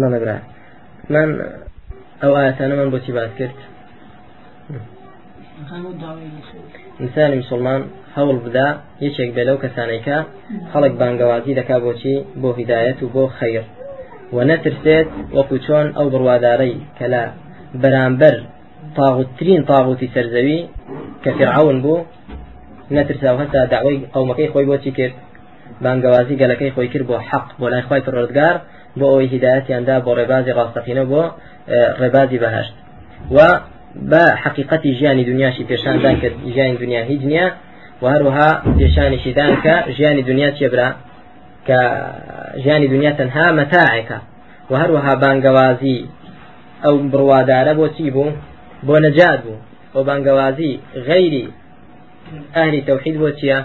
بەڵێ من ئەو ئاەتانە من بۆچی باس کرد؟ ئینسانی مسلمان هەوڵ بدا یەکێک بێ لەو کەسانێکە خەڵک بانگەوازی دەکا بۆچی بۆ هیدایەت و بۆ خەیر. و نەترسێت وەکو چۆن ئەو بڕوادارەی کە لە بەرامبەر تاغوتترین تاغوتی سەرزەوی کە فرعون بوو نەترسا و هەستا داوای قومەکەی خۆی بۆچی کرد؟ بانگەوازی گەلەکەی خۆی کرد بۆ حەق بۆ لای خی پڕۆزگار بۆ ئەوی هیدایەتیاندا بۆ ڕێبازی ڕاستەقینە بۆ ڕێبازی بەهشت. و بە حقیقەتی ژیانی دنیاشی پێشاندان کە ژیانی دنیا هیچ نییە و هەروەها پێشانیشیدان کە ژیانی دنیا چێبرا کە ژیانی دنیا تەنها مەتاعێکە. و هەروەها بانگەوازی ئەو بڕوادارە بۆ چی بوو؟ بۆ نەجات بوو. بۆ بانگەوازی غەیری ئەهلی تەوحید بۆ چییە؟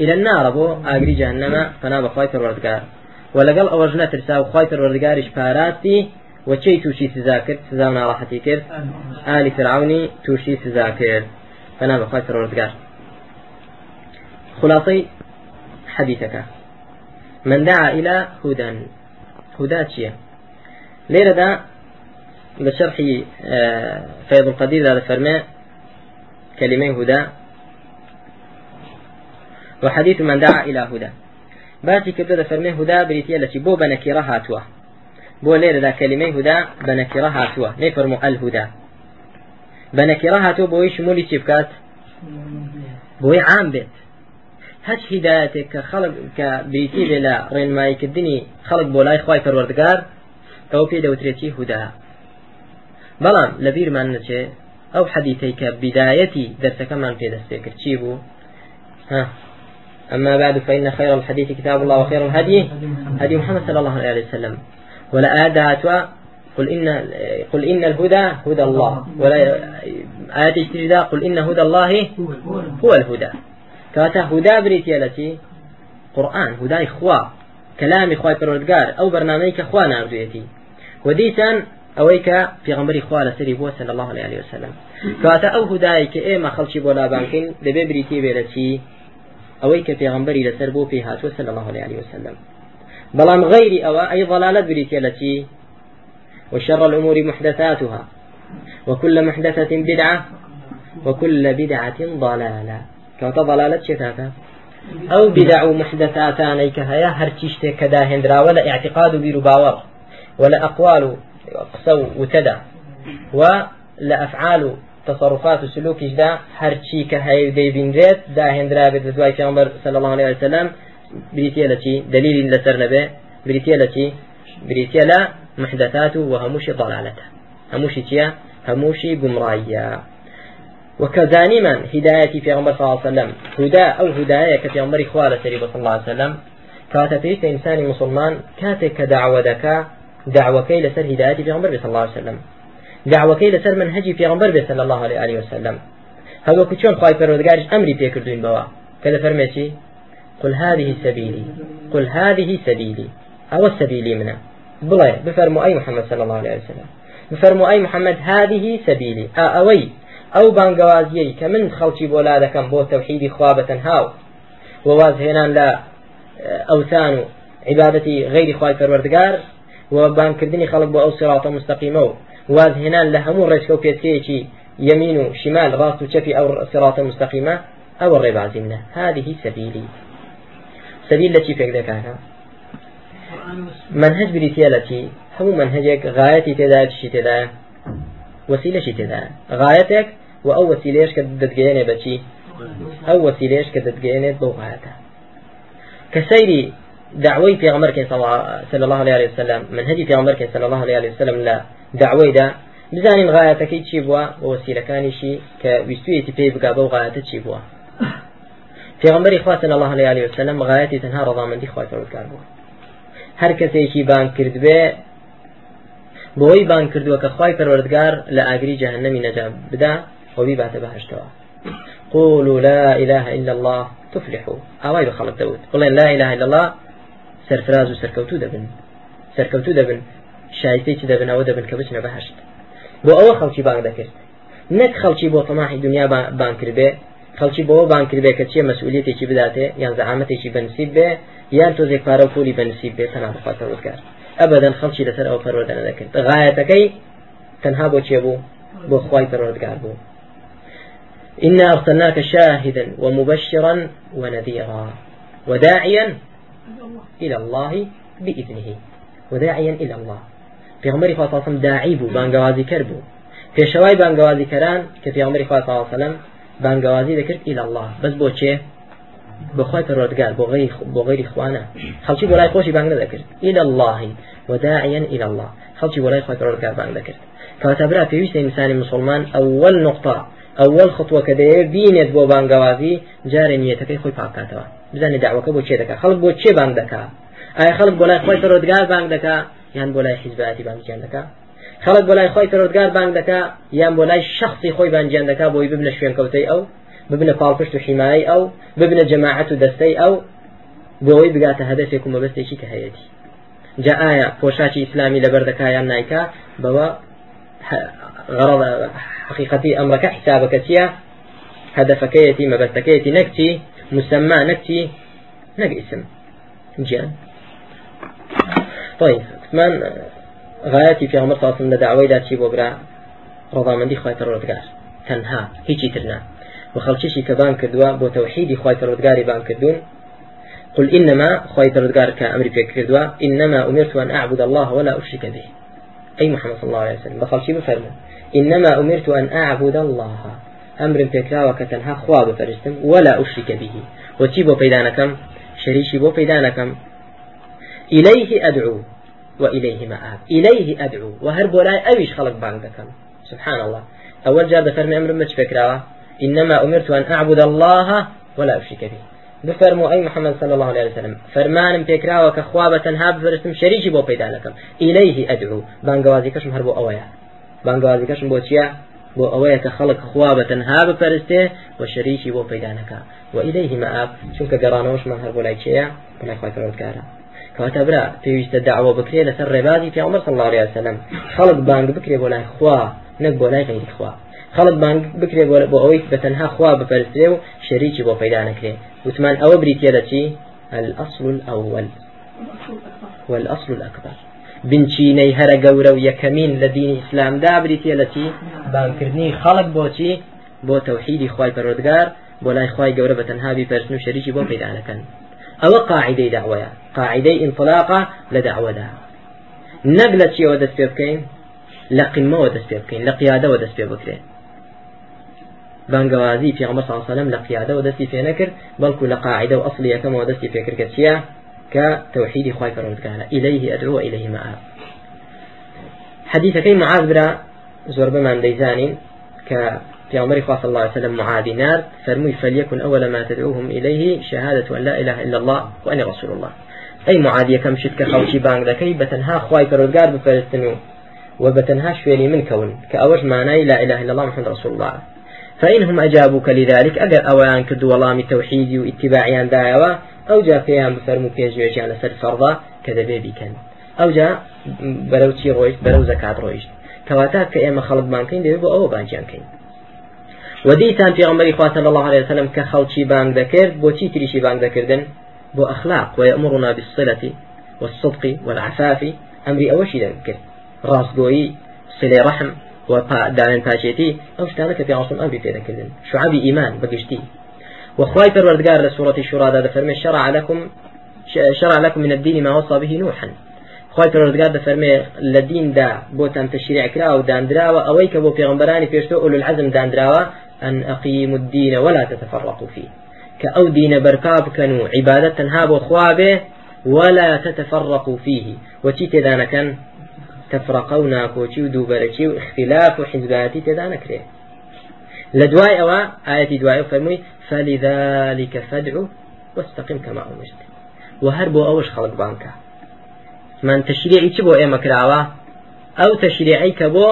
إلى النار. بۆ ئاگری جهنمە فنا بەخوای پەروەردگار. و لەگەڵ ئەوەش نەترسا و خی پەروەردگاریش پاراتی وەچەی تووشی سزا کرد سزا و ناڕاحەتی کرد ئالی فرعونی تووشی سزا کرد فنا بەخوای من دعا إلى هدى هدى چییە لێرەدا بە شرحی فيض القدير هذا فرماء كلمة هدى. وحديث من دعا إلى هدى. باسی کردو دە فەرمێ هودا بریتە لەچی بۆ بە نەکیڕە هاتووە. بۆ لێرەدا کەلیمەی هودا بە نەکیڕە هاتووە. نەیفەرمو ئەل هودا بە نەکیڕە هاتووە بۆی شمولی چی بکات؟ بۆی عام بێت. هەچ هیداەتێک کە خەڵک کە بریتی بێ لە ڕێنماییکردنی خەڵک بۆ لای خی پەروەردگار ئەو پێ دەوترێتی هودا. بەڵام لە بیرمان نەچێ ئەو حەدیتەی کە بیدایەتی دەرسەکەمان پێدەستێ کرد. چی بوو؟ أما بعد فإن خير الحديث كتاب الله وخير الهدي هدي محمد صلى الله عليه وسلم. ولا آداتوا قل إن قل إن الهدى هدى الله. ولا آيات اجتهاد قل إن هدى الله هو الهدى. كاتا هدى بريتي التي قرآن هدى إخوة كلام إخوة پروردگار أو برنامج إخوة ناردويتي. وديسان ئەوەی کە پێغمبەری خوا لە سەری بووە صلى الله عليه وسلم. کاتە ئەو هدای کە ئێمە خەڵکی بۆ لابانکەین دەبێ لە چی ئەوەی کە پێغمبەری لەسەر بۆ پێی هاتووە الله عليه وسلم. بەڵام غيري أو أي ضلالة التي وشر الأمور محدثاتها. وكل محدثة بدعة. وكل بدعة ضلالة. كوتا ضلالة شتاتا. أو بدع محدثاتان أي كهيا هرتشت كداهندرا ولا اعتقاد بير باور ولا أقوال قسو وتدا. ولا أفعال تصرفات وسلوك جدا هرتشي كهي دي بنريت داهندرا بدواي في عمر صلى الله عليه وسلم بريتيا التي دليل لسر نبي بريتيا التي بريتيا لا محدثات وهموش ضلالته هموش تيا هموش قمرايا وكذاني من هدايتي في عمر صلى الله عليه وسلم هدى أو هداية كفي عمر إخوالة صلى الله عليه وسلم كاتبيت إنسان مسلمان كاتك دعوة دكا دعوة كي لسر هدايتي في عمر صلى الله عليه وسلم لسر منهجي في عمر صلى الله عليه وسلم. هذا كتشون خواهي فرودقارش أمري بيكردوين بوا؟ كذا فرميتي قل هذه سبيلي قل هذه سبيلي أو السبيلي منه. بڵێ بفرمو أي محمد صلى الله عليه وسلم. بفرمو أي محمد هذه سبيلي أوي أو بانقوازيي كمن خلشي بولا دكم بو توحيدي خوابة هاو وواز هنان لا أوثان عبادتي غير خواي فروردگار وبان كردني خلق بو أو صراط مستقيمة واز هنان لهمو ريسكو بيتكيشي يمين وشمال راس وشفي أو صراط مستقيمة أو الربع زمنة هذه سبيلي. سبيل التي فيك ذكاها منهج بريتيالتي همو منهجك غايتي تدا تشي تدا وسيلة تدا غايتك وأو وسيلة كدتجيني بشي أو وسيلة كدتجيني بوغايتها كسيري دعوي في عمر صلى الله عليه وسلم منهجي في عمر صلى الله عليه وسلم لا دعوي دا بزانین غایەتەکەی چی بووە؟ بە وسیلەکانیشی کە ویستویەتی پێی بگا بەو غایەتە چی بووە. پێغمبەری خواتن الله عليه وسلم غایەتی تەنها ڕەضامەندی خوای پەروەردگار بووە هەر کەسێکی بان کرد بێ بۆی بان کردووە کە خی پەروەردگار لە ئاگری جەهنەمی نەجا بدا خۆبی باتە بەهشتەوە. قولوا لا إله إلا الله تفلحوا. أواي بخلق داود قلنا لا إله إلا الله سرفراز وسركوتو دبن سركوتو دبن شایستەی دەبن ئەوە دەبن کە بچنە بەهشت بۆ ئەوە خەڵکی بان دەکرد. نەک خەڵکی بۆ تەماحی دنیا بان کردبێ خەڵکی بۆ بان کردبێ کە چیە مەسئولیتێکی بداتێ یان زەعامەتێکی بەنسیب بێ یان تۆزێک پارە و پولی بەنسیب بێ تەنا بخواتە ڕزگار. ئەبدەن خەڵکی لەسەر ئەو پەروەدە دەکرد. غایەتەکەی تەنها بۆ چێ بوو؟ بۆ خی پەروەردگار بوو. إنا أرسلناك شاهدا ومبشرا ونذيرا وداعيا إلى الله بإذنه. وداعيا إلى الله. في عمر صلى الله عليه وسلم داعي بو بانقوازي كربو في شواي بانقوازي كران كفي عمر صلى الله بو چه؟ بخوای پەروەردگار بۆ غير بۆ غير إخوانا خەڵکی بۆ لای خۆشی بانگ نەدەکرد إلى الله وداعيا إلى الله خەڵکی بۆ لای خۆی پەروەردگار بانگ دەکرد کەواتە برا پێویستە ئینسانی مسلمان نقطە ئەوەل خطوە کە دەیە بینێت بۆ بانگەوازی جارێ نیەتەکەی خۆی پاکاتەوە بزانێت داوەکە بۆ چێ دەکات خەڵک بۆ چێ بانگ ئایا خەڵک بۆ لای خۆی پەروەردگار بانگ دەکا یان بۆ لای حیزباتی بانگیان دەکا. خەڵک بۆ لای خۆی پەروەردگار بانگ دەکا یان بۆ لای شخصی خۆی بانگیان دەکا بۆی ببنە شوێن کەوتەی ئەو ببنە پاڵپشت و حیمایی ئەو ببنە جەماعەت و دەستەی ئەو بۆەوەی بگاتە هەدەفێک و مەبەستێکی کە هەیەی جا ئایا پۆشاکی ئیسلامی لەبەر دەکایان نایکا بەوە غرض حقيقتي أمرك حسابك تيا هدفكيتي مبستكيتي نكتي مسمى نكتي نك اسم جان طيب. في عمر صلى الله عليه وسلم دعوة داتي بوبرا رضامندي خواهي ترودگار تنها هیچی ترنا وخلشيشي كبان كدوا بو توحيدي خواهي ترودگاري بان كدون قل إنما خواهي ترودگار كأمري في كدوا إنما أمرت أن أعبد الله ولا أشرك به. أي محمد صلى الله عليه وسلم بخلشي بفرمو إنما أمرت أن أعبد الله. أمر فكرا وكتنها خواب فرستم ولا أشرك به. وتيبو بيدانكم شريشي بو بيدانكم إليه أدعو. وإليه مآب إليه أدعو. وهرب ولا أويش خلق بانكم سبحان الله أول جار فرمي أمر مش فكرا إنما أمرت أن أعبد الله ولا أشرك به. بفرمو أي محمد صلى الله عليه وسلم. فرمان بيكرا وكخوابة هاب فرستم شريشي بو بيدا لكم. إليه أدعو. بانقوازي كشم هربو أويا بانقوازي كشم بو تيا بو أويا كخلق خوابة هاب فرسته وشريشي بو بيدانك وإليه مآب شنك قرانوش من هربو لاي تيا ولا يخوي فرودكارا کەواتە برا پێویستە داوە بکرێ لەسەر ڕێبازی عمر صلى الله عليه وسلم. خەڵک بانگ بکرێ بۆ لای خوا نەک بۆ لای غیری خوا. خەڵک بانگ بکرێ بۆ ئەوەی بە تەنها خوا بپەرستێ و شەریکی بۆ پەیدا نەکرێ وتمان ئەوە بریتە لە چی؟ الأصل الأول. والأصل الأكبر. بنچینەی هەرە گەورە و یەکەمین لە دینی ئیسلامدا بریتە لە چی؟ بانکردنی خەڵک بۆچی بۆ تەوحیدی خی پەرۆدگار بۆ لای خی گەورە بە تەنهابی پەرسن و شەریکی بۆ پەیدانەکەن داوایە. قاعدەی ئینطلاقا لە داوەدا. نەک لە چیەوە دەست پێ بکەین؟ لە قیمەوە دەست پێ بکەین لە قیادەوە دەست پێ بکرێن. بانگوازی پیامبر صلی الله علیه و سلم لقیاده و دستی پێ نەکرد بەڵکو لە قاعدة و ئەصلی یەکەمەوە دەستی پێکرد کە چییە؟ کە توحیدی خوای پەروەردگارە إليه أدعو وإليه مآب. حديثكي معاذ برا زور بمان ديزانين ك في عمر صلى الله عليه وسلم معاذ نار فرمي فليكن أول ما تدعوهم إليه شهادة أن لا إله إلا الله وأني رسول الله. أي معاذ يكم شتك خوشي بانگ دكي بتنها خواي فرودگار بفرستنو وبتنها شويني من كون كأوج معناي لا إله إلا الله محمد رسول الله. فإنهم أجابوك لذلك أجر أوان كد والله توحيدي واتباعيان دايوا أو جاء فيها بفرمو بيجويج على سر فرضا كذا بيبي كان أو جاء برو تي رويش برو زكاة رويش. كواتا كأما خلق بانكين دي بو أو بانجان كين وديتان في غمري صلى الله عليه وسلم كخلشي بانك ذكرد بو تي تريشي بانك ذكردن؟ بو أخلاق ويأمرنا بالصلة والصدق والعفاف أمري أوشي ذكر. راس قوي صلة رحم و داوێن پاچێتی ئەو شتانە کە پیاوەسم ئەمری پێدەکردن شعبی ئیمان بەگشتی وخواي پروردگار لسورة الشورى ده فرمي شرع لكم شرع لكم من الدين ما وصى به نوحا. خواي پروردگار ده فرمي لدين دا بوتان تشريع كرا أو داندراوا اويك بو پیغمبراني پیشتو اولو العزم داندراوا أن أقيموا الدين ولا تتفرقوا فيه. كأو دين بركاب كانوا عبادة تنهاب خوابه ولا تتفرقوا فيه. وتي كان تفرقه و ناکۆچی و دووبەرەکی و اختلاف و حیزباتی تێدا نەکرێ لە دوای ئەوە ئاەتی دوای فەرمووی فلذلك فدعو واستقم كما أمرت. وهر بو أوش خلق بانكا من تشريعي چ بو إيما كراوة أو تشريعي كبو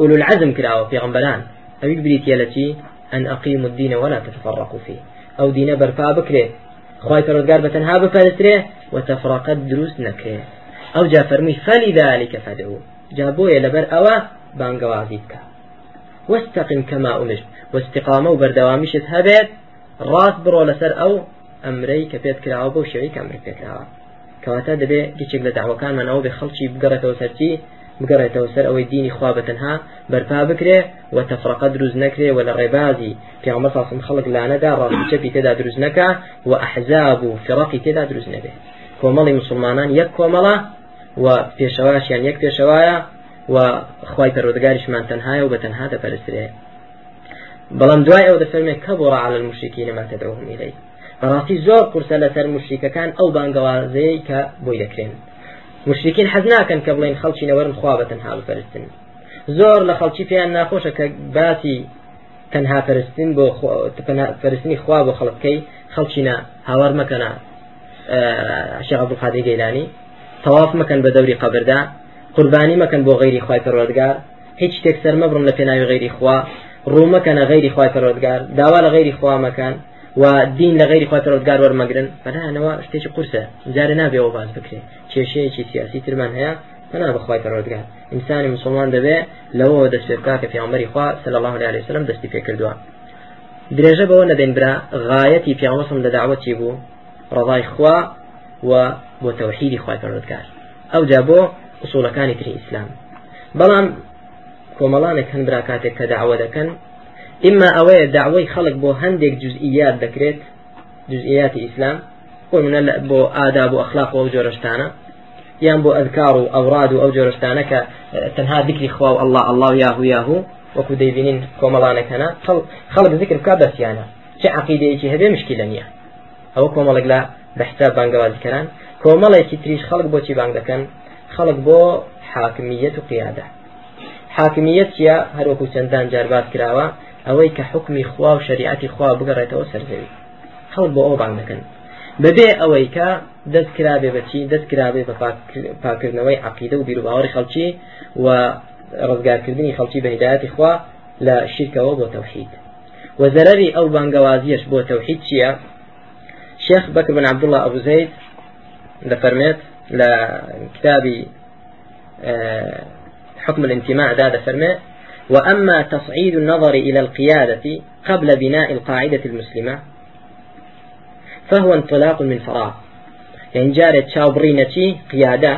أولو العزم كراوة في غنبلان. أو يبريت يلتي أن أقيموا الدين ولا تتفرقوا فيه؟ أو دين برفا بكري خواهي فرزقار بتنها بفرسره وتفرقت دروس نكره أو جا فرمي فلذلك فدعو جابوية لبر أوا بانقوازيتك واستقم كما أمرت. واستقامة وبردوامشت هبت. راس برو لسر أو أمري كبيت كلاو بو شوي كأمري بيت كلاو کەواتە دەبێ گچێک لە داواکانمانەوە بێ خەڵکی بگەڕێتەوە سەرچی بگەڕێتەوە سەر ئەوەی دینی خوا بەتەنها بەرپا بکرێ و تەفرەقە دروست نەکرێ و لە ڕێبازی پیامبەر ساسم خەڵک لانەدا ڕاستی چەپی تێدا دروست نەکە و ئەحزاب و فڕقی تێدا دروست نەبێ. کۆمەڵی مسلمانان یەک کۆمەڵە و پێشەواشیان یەک پێشەوایە و خی پەرۆدگاریشمان تەنهایە و بە تەنها دەپەرسترێ. بەڵام دوای ئەو دەفەرمێ كبر على المشركين ما تدعوهم إليه. بەڕاستی زۆر قورسە لەسەر مشریکەکان ئەو بانگەوازەیە کە بۆی دەکرێن. مشرکین حەز ناکەن کە بڵێن خەڵکی نەوەرن خوا بە تەنها بپەرستن. زۆر لە خەڵکی پێیان ناخۆشە کە باسی تەنها پەرستن بۆ پەرستنی خوا بۆ خەڵکەی خەڵکینا هاوار مەکەنا شێخ عبدالقادر گەیلانی تەواف مەکەن بە دەوری قەبردا. قوربانی مەکەن بۆ غیری خوای پەروەردگار. هیچ شتێک سەر مەبڕن لە پێناوی غیری خوا. ڕوومەکەنە غیری خوای پەروەردگار. داوا لە غیری خوا مەکەن و دین لە غیری خوای پەروەردگار وەرمەگرن. بەنانەوە شتێکی قورسە. جارە نابێەوە باز بکرێ. کێشەیەکی سیاسی ترمان هەیە پنا بەخوای پەرۆدگار ئینسانی مسلمان دەبێ لەوەوە دەستێتکا کە پیامەری خوا سەل الله عليه وسلم دەستی پێکردووە درێژە بەوە نەدەین برا غایەتی پیامەسم لە داوەتی بوو؟ ڕضای خوا و بۆ تەوحیدی خوای پەرۆدگار ئەو جا بۆ ئوسوڵەکانی تری ئیسلام. بەڵام کۆمەڵانێک هەند برا کاتێک کە داوە دەکەن. ئما ئەوەیە داوای خەڵک بۆ هەندێک جزئیات دەکرێت جزئیاتی ئیسلام بۆ منە بۆ ئادا بۆ ئەخلاق و جۆرەشتانە. بو آداب وأخلاق وجورشتانا يان بو أذكار وأوراد وأوجورشتانا تنها ذكر إخوة الله الله ياهو ياهو وكو ديبينين كوملانك هنا خلق ذكر كابس يعني چه عقيدة ايشي هبه مشكلة نية أو كوملق لا بحساب بانقوازي كران كوملق تريش خلق بو چي بانقدكن خلق بو حاكمية حاكمية يا هروكو چندان جاربات كراوة ئەوەی کە حکمی خوا و شریعتی خوا بگەڕێتەوە سەرزەوی خەڵ بۆ ئەو بان دەکەن بەبێ ئەوەی دەست کرابێ بەچی دەست کرابێ بە پاکردنەوەی عقیدە و بیرروباوەڕی خەڵکی و ڕزگارکردنی خەڵکی بە هیداەتی خوا لە شیرکەوە بۆ تەوحید. وزەرری ئەو بانگەوازیش بۆ تەوحید چییە؟ شيخ بكر بن عبد الله أبو زيد دفرمت لكتابي حكم الانتماء دا دفرمت وأما تصعيد النظر إلى القيادة قبل بناء القاعدة المسلمة فهو انطلاق من فراغ. یعنی جارێک چاو بڕینەچی قیادە.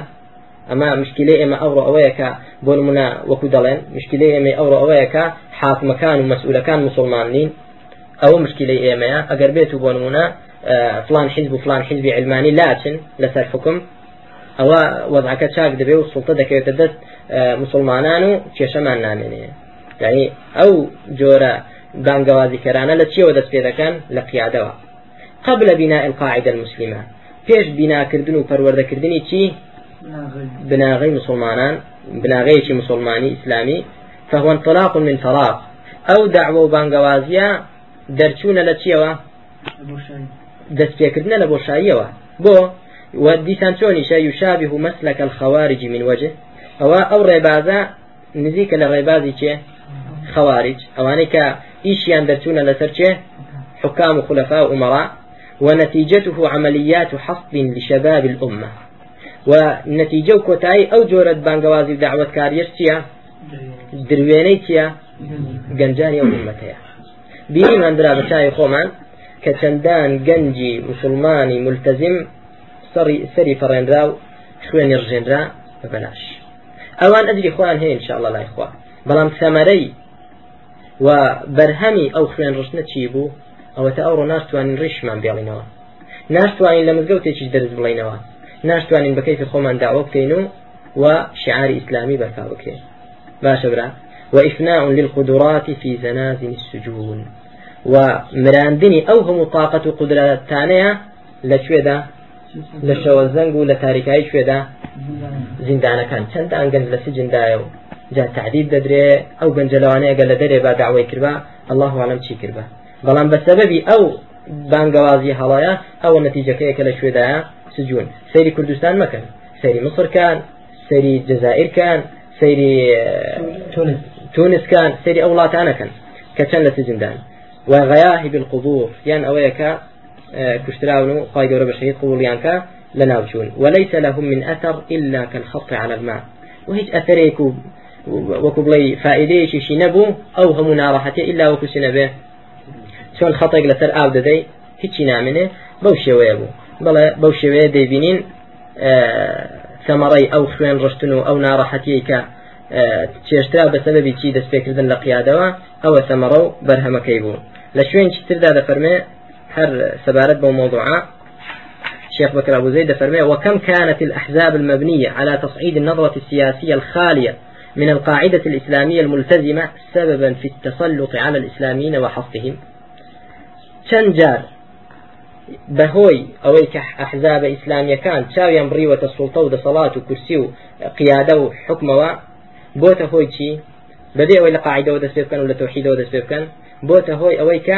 ئەما مشکلەی ئێمە ئەوڕۆ ئەوەیەکە بۆ نمونە وەکو دەڵێن. مشکلەی ئێمە ئەوڕۆ ئەوەیەکە حاکمەکان و مەسئولەکان مسلمان نین. ئەوە مشکلەی ئێمەیە ئەگەر بێت و بۆ نمونە فلان حیزب و فلان حیزبی علمانی لاچن لەسەر حکم. ئەوە وەزعەکە چاک دەبێت و سڵتە دەکەوێتە دەست مسلمانان و کێشەمان نامێنێ. یعنی ئەو جۆرە بانگەوازیکەرانە لە چیەوە دەست پێ دەکەن؟ لە قیادەوە. قبل بناء القاعدة المسلمة. پێش بیناکردن و پەروەردەکردنی چی؟ بناغی. مسلمانان بناغەیەکی مسلمانی ئیسلامی فهو انطلاق من فراغ ئەو دعوە و بانگەوازیە دەرچوونە لە چیەوە؟ دەست پێکردنە لە بۆشاییەوە. بۆ وديسان چۆنیشە يشابه مسلك الخوارج من وجه. ئەو ڕێبازە نزیکە لە ڕێبازی چێ؟ خوارج کە ئیشیان دەرچوونە لەسەر چێ؟ حكام خلفاء أمراء ونتيجته عمليات حصد لشباب الأمة. ونتيجة كوتاي أو جورة بانقوازي دعوة كاريش تيا درويني تيا گەنجانی ئەو ئومەتەیە بیریمان درا بە چای خۆمان کە چەندان گەنجی مسلمانی ملتەزم سەری فەڕێنرا و خوێنی ڕژێنرا بە بەلاش. ئەوان ئەجری خۆیان هەیە انشاءله لای خوا. بەڵام سەمەرەی و بەرهەمی ئەو خوێن ڕشتە چی بوو؟ ئەوەتە ئەوڕۆ ناشتوانین ڕیشمان بێڵینەوە. ناشتوانین لە مزگەوتێکی دەرز بڵینەوە. ناشتوانین بەکەیفی خۆمان داوە بکەین و و شعاري إسلامي بركاوكي باشا برا. وإفناء للقدرات في زنازل السجون. ومراندني أوهم طاقة قدرة تانية لشويدا لشو الزنقو لتاريكاي شويدا زندانا كان چند أنجنز لسجن دايو جا تعديد ددري أو بنجلوانيا قال دري با دعوي كربا الله أعلم شي كربا بەڵام بە سەبەبی ئەو بانگەوازی هەڵایە ئەوە نەتیجەکەیەکە لە شوێدایە سجون سەیری کوردستان مەکەن سەیری مصرکان سەیری جەزائرکان سەیری تونسکان سەیری ئەو وڵاتانەکەن کە چەند لە سجندان. وغياهب القبور يان أويكا كشتراون قايد ربشهيد قبوليانكا لناوچون وليس لهم من أثر إلا كالخط على الماء. وهيج أثريك وكبلي شي نبو أو هم نارحته إلا وكو سنبه شون خطيق لسر آو ددي هيچی نامنه بەو شێوەیە بوو. بەڵێ بەو شێوەیە دەیبینین ثمرەی ئەو خوێن ڕشتن و ئەو ناڕەحەتیە کە چێشترا بە سەبەبی چی دەستپێکردن لە قیادەوە ئەوە ثمرە و بەرهەمەکەی بوو. لە شوێن چتردا دەفەرمێ هەر سەبارەت بۆ مۆضوعە شيخ بكر أبو زيد فرمي وكم كانت الأحزاب المبنية على تصعيد النظرة السياسية الخالية من القاعدة الإسلامية الملتزمة سببا في التسلط على الإسلاميين وحصهم شنجار بهوي أويك أحزاب إسلامية كان شاويان بريوة السلطة ودصلاة وكرسي وقيادة وحكمة بوتا هوي شي بدي أوي لقاعدة ودسبب كان ولا توحيد ودسبب كان بوتا هوي أويك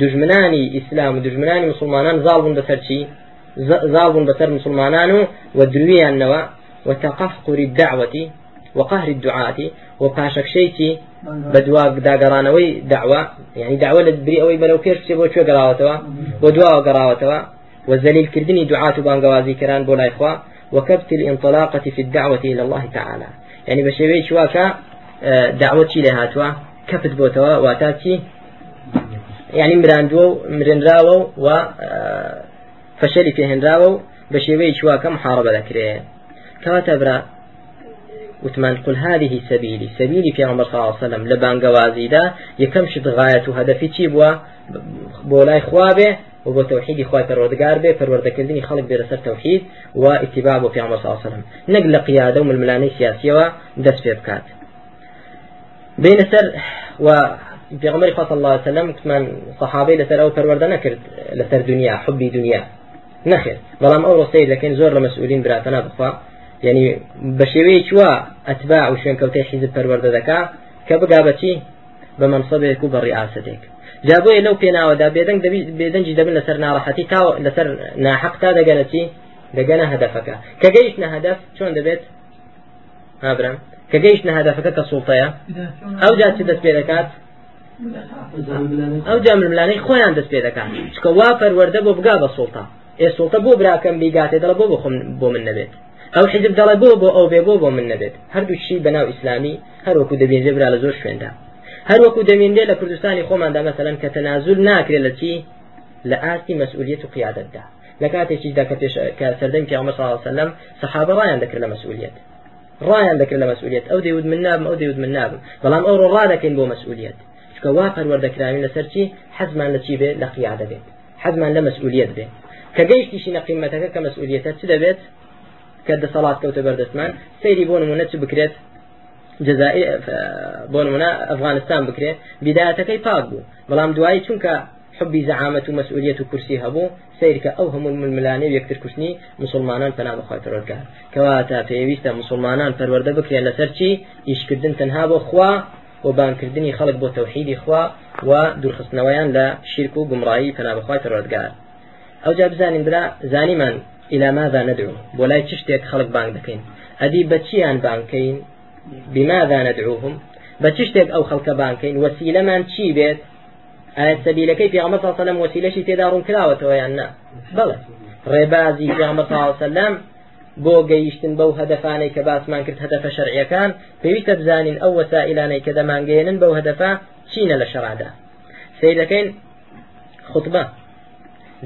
دژمنانی ئیسلام و دژمنانی مسلمانان زاڵ بوون بەسەر چی؟ زاڵ بوون بەسەر مسلمانان و و درویانەوە وتقهقر الدعوة وقهر الدعاة وباشكشيتي بە دوا داگەڕانەوەی داوا یعنی داوا لە بری ئەوەی بەلەو پێش بچێ بۆ کوێ گەڕاوەتەوە؟ بۆ دواوە گەڕاوەتەوە وزەلیلکردنی دوعات و بانگەوازی کران بۆ لایخوا وكبت الانطلاقة في الدعوة إلى الله تعالى يعني بشيء شواكا دعوة لها توا كفت بوتوا واتاتي يعني مراندو مرنراو و فشلي فيهنراو بشيء شواكا محاربة ذكريه كواتا برا وتمان قل هذه سبيلي. سبيلي في عمر صلى الله عليه وسلم. لبان قوازيدا يكم شد غاية هدفي چی بووە؟ بۆلای خوابێ و بۆ توحيدی خوای پەروەردگار بێ پەروەردەکردنی خەڵک بێ لەسەر توحید و اتباع بۆ پیامبەر صلی الله عليه وسلم. نەک لە قیادە و ململانەی سیاسیەوە دەست پێ بکات. بین سەر و پێغمەری خوا صلی الله عليه وسلم کتمان صحابەی لەسەر ئەو پەروەردە نەکرد لەسەر دنیا حبی دنیا. نەخێت بەڵام ئەو ڕستەی دەکەین زۆر لە مەسئولین براتەنا بخوا. یعنی بە شێوەیە چوە ئەتباع و شوێن کەوتەی حیزب پەروەردە دەکا کە بگا بەچی بە منصبێک و بە ڕیاستێک جابۆیە لەو پێناوەدا بێدەنگ بێدەنجی دەبن لەسەر ناڕەحەتی تا لەسەر ناحەق تا دەگەنەتی دەگەنە هەدەفەکە. کە گەیشتە هەدەف چۆن دەبێت؟ هابرم. کە گەیشتە هەدەفەکە کە سوڵتەیە. ئەو جا چ دەست پێ دەکات؟ ئەو جامرملانەی خۆیان دەست پێ دەکات. چکە وا پەروەەردە بۆ بگا بە سوڵتا. ئێ سوڵتە بۆ براکەم بیگاتێ دەڵە بۆ بخۆم بۆ من نەبێت. دەڵێ بۆ بۆ ئەو بێ بۆ بۆ من نەبێت. هەردووشی بەناو ئیسلامی؟ هەروەکو دەبێنێ برا لە زۆر شوێندا. هەروەکو دەمێنێ لە کوردستانی خۆماندا مەسەلەن کە تەنازول ناکرێت لە چی؟ لە ئاستی مەسئولیت و قیادەتدا. لە کاتێکیدا کە پێش کە سەردەم پێ عمر صلی الله عليه وسلم دەکرد لە مەسئولیت. ڕایان دەکرد لە مەسئولیت. ئەو دەیود من نابم ئەو دەیود من نابم. بەڵام ئەو ڕۆ ڕادەکەین بۆ مەسئولیت. چکە وا پەروەردەکراوی لەسەر چی؟ حەزمان لە چی بێت لە قیادە بێت. حەزمان لە مەسئولیت بێت. کە گەیشتیشی نەقیمەتەکە کە مەسئولیتە چ دەبێت؟ کە دەسەڵات کەوتە بەردەستمان. سەیری بۆ نمونە چ بکرێت؟ جزائر بۆ نمونە ئەفغانستان بکرێت. بیدایەتەکەی پاک بوو. بەڵام دوایی چونکە حبی زعامەت و مەسئولیت و کورسی هەبوو سیرکە ئەو هەموو ململانێ یەکتر کوشتنی مسلمانان پنا بخوای پەروەردگار کەواتە پێویستە مسلمانان پەروەردە بکرێن لەسەر چی؟ ئیشکردن تەنها بۆ خوا و بانکردنی خەڵک بۆ تەوحیدی خوا و دوورخستنەوەیان لە شیرک و گمڕایی پنا بخوای پەروەردگار ئەو جا بزانین برا زانیمان إلى ماذا ندعو؟ ولا تشتك خلق بانك دكين. أدي بتشيان بانكين بماذا ندعوهم؟ بتشتك أو خلق بانكين. وسيلة من تشي بيت؟ آية سبيل كيف في عمر صلى الله عليه وسلم وسيلة شي تدارون كلاوة ويانا بلى ڕێبازی پێغمبەر صلی الله عليه وسلم بۆ گەیشتن بەو هەدەفانەی کە باسمان کرد هەدەفە شەرعیەکان پێویستە بزانین ئەو وەسائلانەی کە دەمانگەێنن بەو هەدەفە چینە لە شەڕادا. دەکەین خطبە.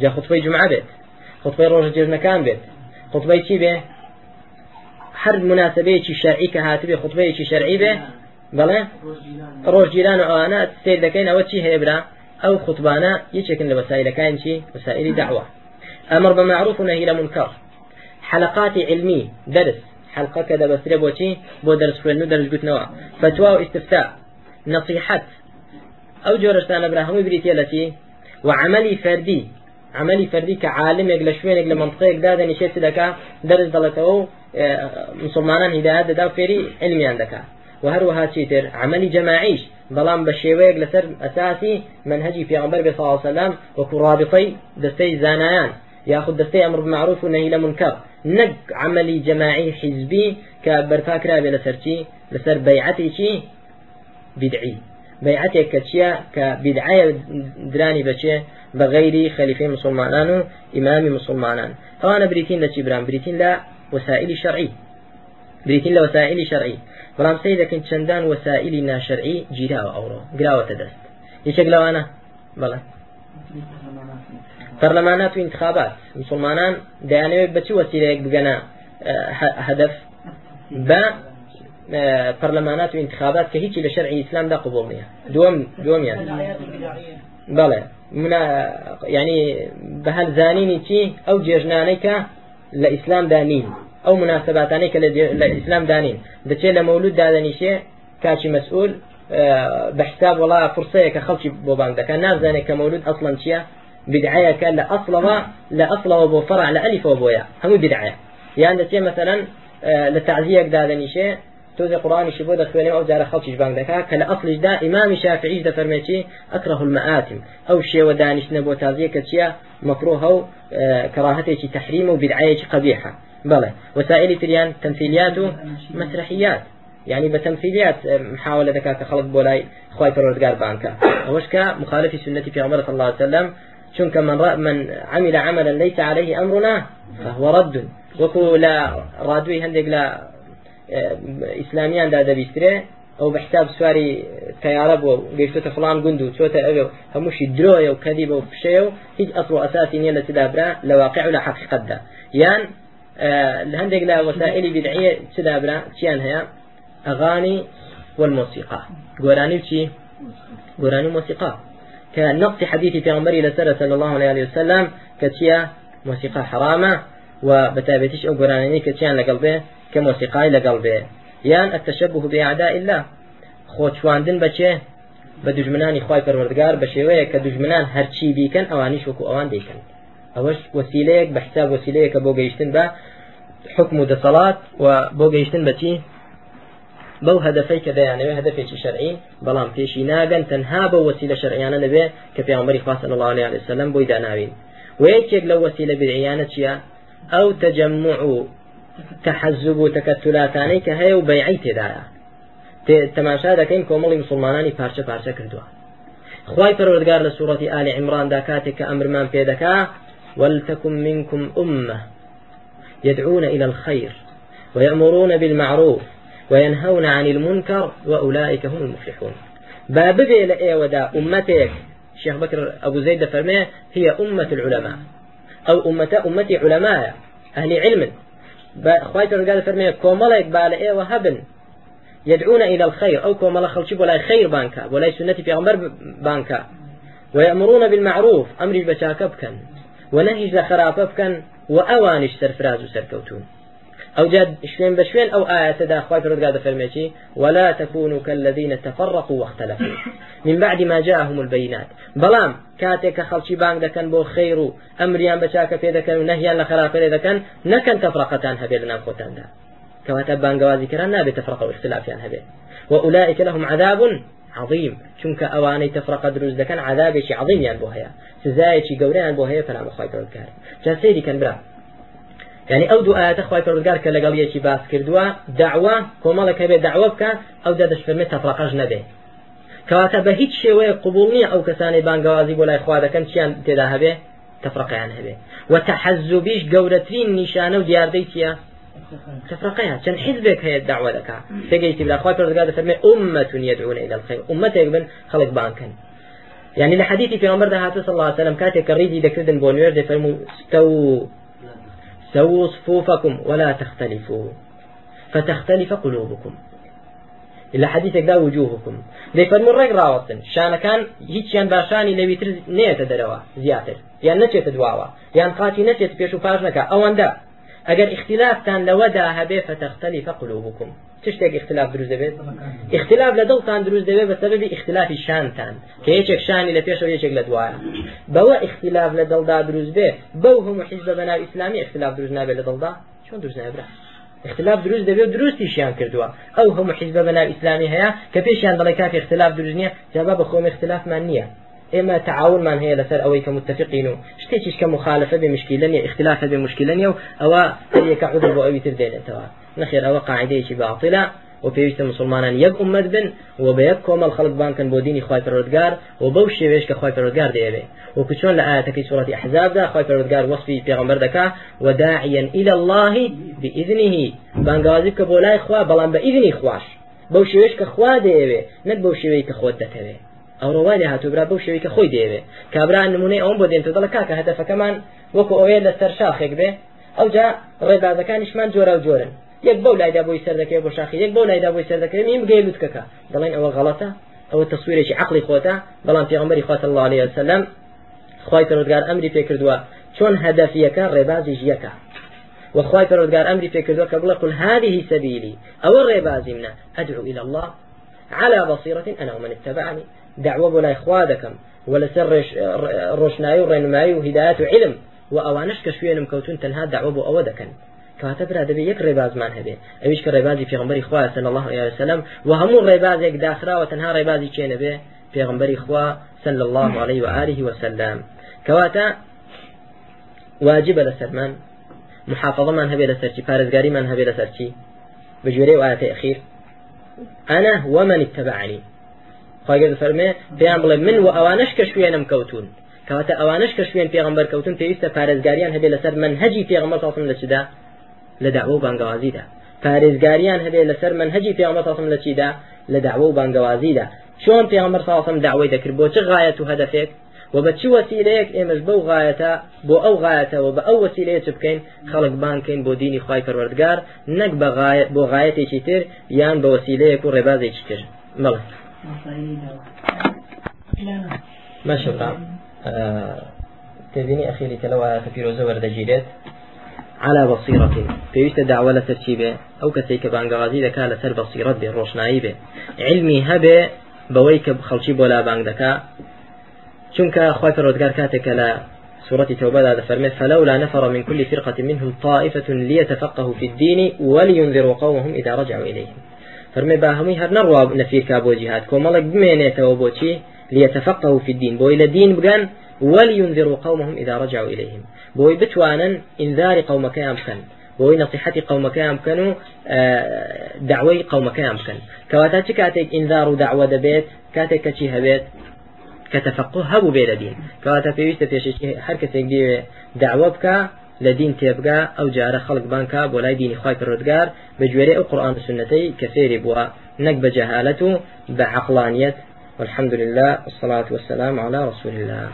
جا خطبەی جمعە بێت. خطبەی ڕۆژە جێژنەکان بێت؟ خطبەی چی بێ؟ هەر مناسبەیەکی شەرعی کە هاتبێ خطبەیەکی شەرعی بێ؟ بەڵێ؟ جیران و ئەوانە سیر دەکەین ئەوە چی هەیە برا؟ ئەو خطبانە یەکێکن لە وەسایلەکان چی؟ وەسائلی دعوة أمر بمعروف ونهي لمنكر حلقات علمي درس حلقة كذا بس بوشي بو درس خوێن و درس گوتنەوە فتوى واستفتاء نصيحة أو جورشتان إبراهيم بريتي التي وعملي فردي عملی فردی کە عالمێک لە شوێنێک لە منطقەیەکدا دەنیشێت دەکا دەرز دەڵێتەوە و مسلمانان هیداەت دەدا فێری علمیان دەکات و هەروەها چیتر عملی جەماعیش بەڵام بە شێوەیەک لەسەر ئەساسی منهجی پێغمبەر بێ صلی سلام وەکو ڕابطەی دەستەی زانایان یاخود دەستەی ئەمر بمعروف و نهی لە منکر نەک عملی جەماعی حیزبی کە بەرپاکرا بێ لەسەرچی لەسەر بەیعەتێکی بدعی چییە کە بدعایە درانی بەچێ بغير خليفة مسلمانان إمام مسلمانان. أنا بريتين لشي برام بريتين لا وسائل شرعي. بريتين لا وسائل شرعي. برام سيدة كنت شندان وسائل نا شرعي جيراوة أورو قراوة دست يشك لو أنا؟ بلا. پەرلەمانات و انتخابات مسلمانان دەیانەوێت بەچی وەسیلەیەک بگەنە هەدف بە پەرلەمانات و انتخابات کە هیچی لە شەرعی ئیسلامدا قبول نییە دوم دومیان بەڵێ منا ینی بە هەر زانینی چی ئەو جێژنانەی کە لە ئیسلامدا نین ئەو مناسباتانەی کە لە ئیسلام دانین دەچێت لە مەولود دادەنیشێ کاچی مەسئول بەحساب وڵا فرسەیە کە خەڵکی بۆ بانگ دەکەن نازانێت کە مەولود ئەسڵەن چییە بدعەیەکە لە ئەسڵەوە لە ئەسڵەوە بۆ فەرع لە ئەلیفەوە بۆیە هەموو بدعەیە یان دەچێت مثلا لە تعزیەک دادەنیشێ توزي قرآن شبو دخواني أو جار خلق بانك دكا كلا أصل دا إمام شافعي دا فرميتي أكره المآتم. أو شيء ودانش نبو تازية كتشيا مكروه أو كراهته تحريم وبدعية قبيحة بلى وسائل تريان تمثيليات مسرحيات يعني بتمثيليات محاولة ذكاء خلق بولاي خواي پروردگار بانكا وش مخالف سنة في عمر صلى الله عليه وسلم چونك من من عمل عملا ليس عليه أمرنا فهو رد. وكو لا رادوي هندق لا ئیسلامیاندا دەبیسترێ ئەو بە حساب سواری تیارە بۆ گەیشتە فلان گوند و چۆتە ئەوێ هەمووشی درۆیە و کەدی بە و پشەیە و هیچ ئەسڵ و ئەساسی نییە لە تدابرا لە واقع و لە حقیقتدا لە هەندێک لە وسائلی بدعیە چدابرا چیان هەیە؟ ئەغانی والموسيقى گۆرانی و چی؟ گۆرانی الله عليه وسلم كتيا موسيقى حرامة وبتابتش أو قرانيني كتيان لقلبه لەگەڵ بێ یان التشبه بأعداء الله خۆچواندن بەچێ بە دژمنانی خی پەروەردگار بە شێوەیە کە دژمنان هەرچی بیکەن ئەوانی شوکو ئەوان دەیکەن ئەوەش وسیلەیەک بە حساب وسیلەیەکە بۆ گەیشتن بە حکم و دەسەڵات و بۆ گەیشتن بەچی بەو هەدفەی کە دەیانەوێ هەدفێکی شەرعی. بەڵام پێشی ناگەن تەنها بە وسیلە شەرعیانە لەبێ کە پێغمبەری خواستن الله عليه وسلم بۆی داناوین. و یەکێک لەو وسیلە بدعیانە چییە؟ ئەو تەجمع تحزب و تەکەتولاتانەی کە هەیە و بەیعی تێدایە تەماشا دەکەین کۆمەڵی مسلمانانی پارچە پارچە کردووە خی پەروەردگار لە سوورەتی ئالی عمراندا کاتێک کە ئەمرمان پێدەکا ولتكن منكم أمة يدعون إلى الخير ويأمرون بالمعروف وينهون عن المنكر وأولئك هم المفلحون. بابدي لأيودا أمتك شيخ بكر أبو زيد فرميه هي أمة العلماء. أو أمة أمتي علماء أهل علم. خی پرگار فەرمێ کۆمەڵێک با لە ئێوە هەبن يدعون إلى الخير أو كما خلشي ولا خير بانكا ولا سنة في عمر بانكا. ويأمرون بالمعروف أمر بشاك بكن ونهي خراب بكن وأوانش سرفراز وسركوتون. أو جاد شوين بشوين أو آية دا خواهي فرد فرميتي ولا تكونوا كالذين تفرقوا واختلفوا. من بعد ما جاءهم البينات. بلام كاتك خلشي بانك دكن بو خيرو أمريان بشاك في دكن ونهيان لخرافة دكن نكن تفرقتان هبي لنا خوتان دا. كواتا بانقوازي كران نابي تفرق واختلافيان هبي وأولئك لهم عذاب عظيم. چونك أواني تفرق دروز دكن عذابي عظيم يان بوهيا. سزايا قوريان بوهيا فلا مخواي فرد جا سيدي كان برا. يعني ئەو دوو ئاەتە خخوای پەرگار کە لەگەڵ باس کردووە داوا کۆمەڵێک هەبێ داوا بکە ئەو دا دەشفرمێ تەفرەقەش نەبێ. کەواتە بە هیچ شێوەیە قبول نییە ئەو کەسانی بانگوازی بۆ لای خوا دەکەن چیان تێدا هەبێ؟ تەفرەقیان هەبێ. وتەحەزوبیش گەورەترین نیشانە و دیاردەی تفرقيها كان حزبك هي الدعوة لك تجيتي بلا أخوات رزقات فرمي أمة يدعون إلى الخير أمة يقبل خلق بانكن يعني لحديث في عمر ده صلى الله عليه وسلم كاتك الريدي دكتن بونير دي فرمو استو سووا صفوفكم ولا تختلفوا. فتختلف قلوبكم. إلا حديثك دا وجوهكم. دي فرمو الرق راوتن شان كان هيتشيان باشاني لويتر نية دروا زياتر. يعني نچێت دواوە یان قاتی نچێت پێش و پاش نەکە ئەگەر اختلافان لەوەدا هەبێ فتختلف قلوبكم. تشتێک اختلاف دروست دەبێت؟ اختلاف لە دڵتان دروست دەبێت بە سەبەبی اختلافی شانتان کە یەکێک شانی لە پێشەوە یەکێک لە بەوە اختلاف لە دڵدا دروست بێ بەو هەموو حیزب بەناو ئیسلامی اختلاف دروست نابێت لە دڵدا؟ چۆن دروست نابرا اختلاف دروست دەبێت دروستیشیان کردووە. ئەو هەموو حیزب بەناو ئیسلامی هەیە کە پێشیان دەڵی اختلاف دروست نییە جابا بە خۆم اختلافمان ئێمە تعاونمان هەیە لەسەر ئەوەی کە متفقین و شتێکیش کە مخالفە بێ مشکلە نیە اختلاف بێ مشکلە نیە و ئەوە هەریەکە عذر بۆ ئەوی تر دێنێتەوە نەخێر ئەوە قاعدەیەکی باطلە و پێویستە مسلمانان یەک ئومەت بن و بە یەک کۆمەڵ خەڵک بانکن بۆ دینی خی پەرۆدگار و بەو شێوێش کە خی پەرۆدگار دەیەوێ و کچۆن لە ئاەتەکەی سوڵەتی حزابدا خی پەرۆدگار وەصفی پێغمبەر دەکا وداعيا إلى الله بإذنه. بانگوازی کە بۆ لای خوا بەڵام بە ئیدنی خوش بەو شێوێش کە خوا دەیەوێ نەک بەو شێوەی کە خۆت دەکەوێ ئەو ڕۆوای لە هاتوبرا بەو شێوی کە خۆی دەیەوێ کابرا نمونەی ئەوم بۆ دێنێتەوە دەڵە کاکە هەدەفەکەمان وەکو ئەوەیە لەسەر شاخێک بێ ئەو جا ڕێبازەکانیشمان جۆرە و جۆرن یەک بەو لایدا بۆی سەر دەکەی بۆ شاخی یەک بەو لایدا بۆی سەر دەکەی میم بگەی لوتکەکە دەڵێن ئەوە غەڵەتە ئەوە تەسویرێکی عقلی خۆتە بەڵام پێغمبەری خوا الله عليه وسلم خوای پەروەردگار ئەمری پێ کردووە چۆن هەدەفیەکە ڕێبازی ژیەکە پەروەردگار ئەمری پێ کردووە کە بڵێ قل هذه سبيلي ئەوە ڕێبازی منە أدعو إلى الله على بصيرة أنا ومن اتبعني دعوة بلا إخوا دكم ولا سر روشناي ورنماي وهدايات وعلم. وأوانش كشوين مكوتون تنها دعوة بو أو دكن کاتە برا دەبێت یەک ڕێبازمان هەبێ کە خوا الله عليه وسلم. و ڕێبازێک داخراوە تەنها ڕێبازی چێنە بێ پێغمبەری خوا صلى الله عليه وآله وسلم كواتا واجب لسرمان محافظة من هبي لسرتي بارزقاري من هبي لسرتي بجوري وآيات أخير أنا ومن اتبعني خواهي فرمي بيان بڵێ من و ئەوانش کە شوێنم کەوتون. کەواتە ئەوانش کە شوێن پێغمبەر کەوتون پێویستە پارێزگاریان هەبێ لەسەر منهجی پێغمبەر ساڵم لە چدا لە داوە و بانگوازیدا پارێزگاریان هەبێ لەسەر منهجی پێغمبەر ساڵم لە چیدا؟ لە داوە و بانگوازیدا چۆن پێغمبەر ساڵم داوای دەکرد؟ بۆ چ غایەت و هەدەفێک و بە چی وەسیلەیەک ئێمەش بەو غایەتە؟ بۆ ئەو غایەتەوە بە ئەو وەسیلەیە چ بکەین؟ خەڵک بانکەین بۆ دینی خی پەروەردگار. نەک بۆ غایەتێکی تر یان بە وەسیلەیەک و ڕێبازێکی تر. مەڵێ ماشي تبيني أخي لك لو كفيروزة وردجيرت على بصيرة. پێویستە داوە لە سەرچی بێ ئەو کەسێک کە بانگوازی دەکا لەسەر بەسیرەت بێ ڕۆشنایی بێ علمی هەبێ بەوەی کە خەڵکی بۆ لا کاتێکە لە سورة توبة هذا فرمت فلولا نفر من كل فرقة منهم طائفة ليتفقهوا في الدين ولينذروا قومهم إذا رجعوا إليهم. فرمي باهمي هر نروى نفير كابو جهاد كومالك بمينيته وبوشي ليتفقهوا في الدين بو إلى دين بقان ولينذروا قومهم إذا رجعوا إليهم. بوي بتوانا إنذار قومك أمكن بوي نصيحة قومك أمكن دعوي قومك أمكن كواتا كاتك إنذار دعوة دبيت كاتك كشي هبيت كتفقه هبو بير دين كواتا بيويست فيش حركة دي دعوة بك لدين تيبقى أو جار خلق بانكا بولاي ديني خواي الردقار بجواري أو قرآن السنتي كثير بوا نك بجهالته بعقلانية والحمد لله والصلاة والسلام على رسول الله.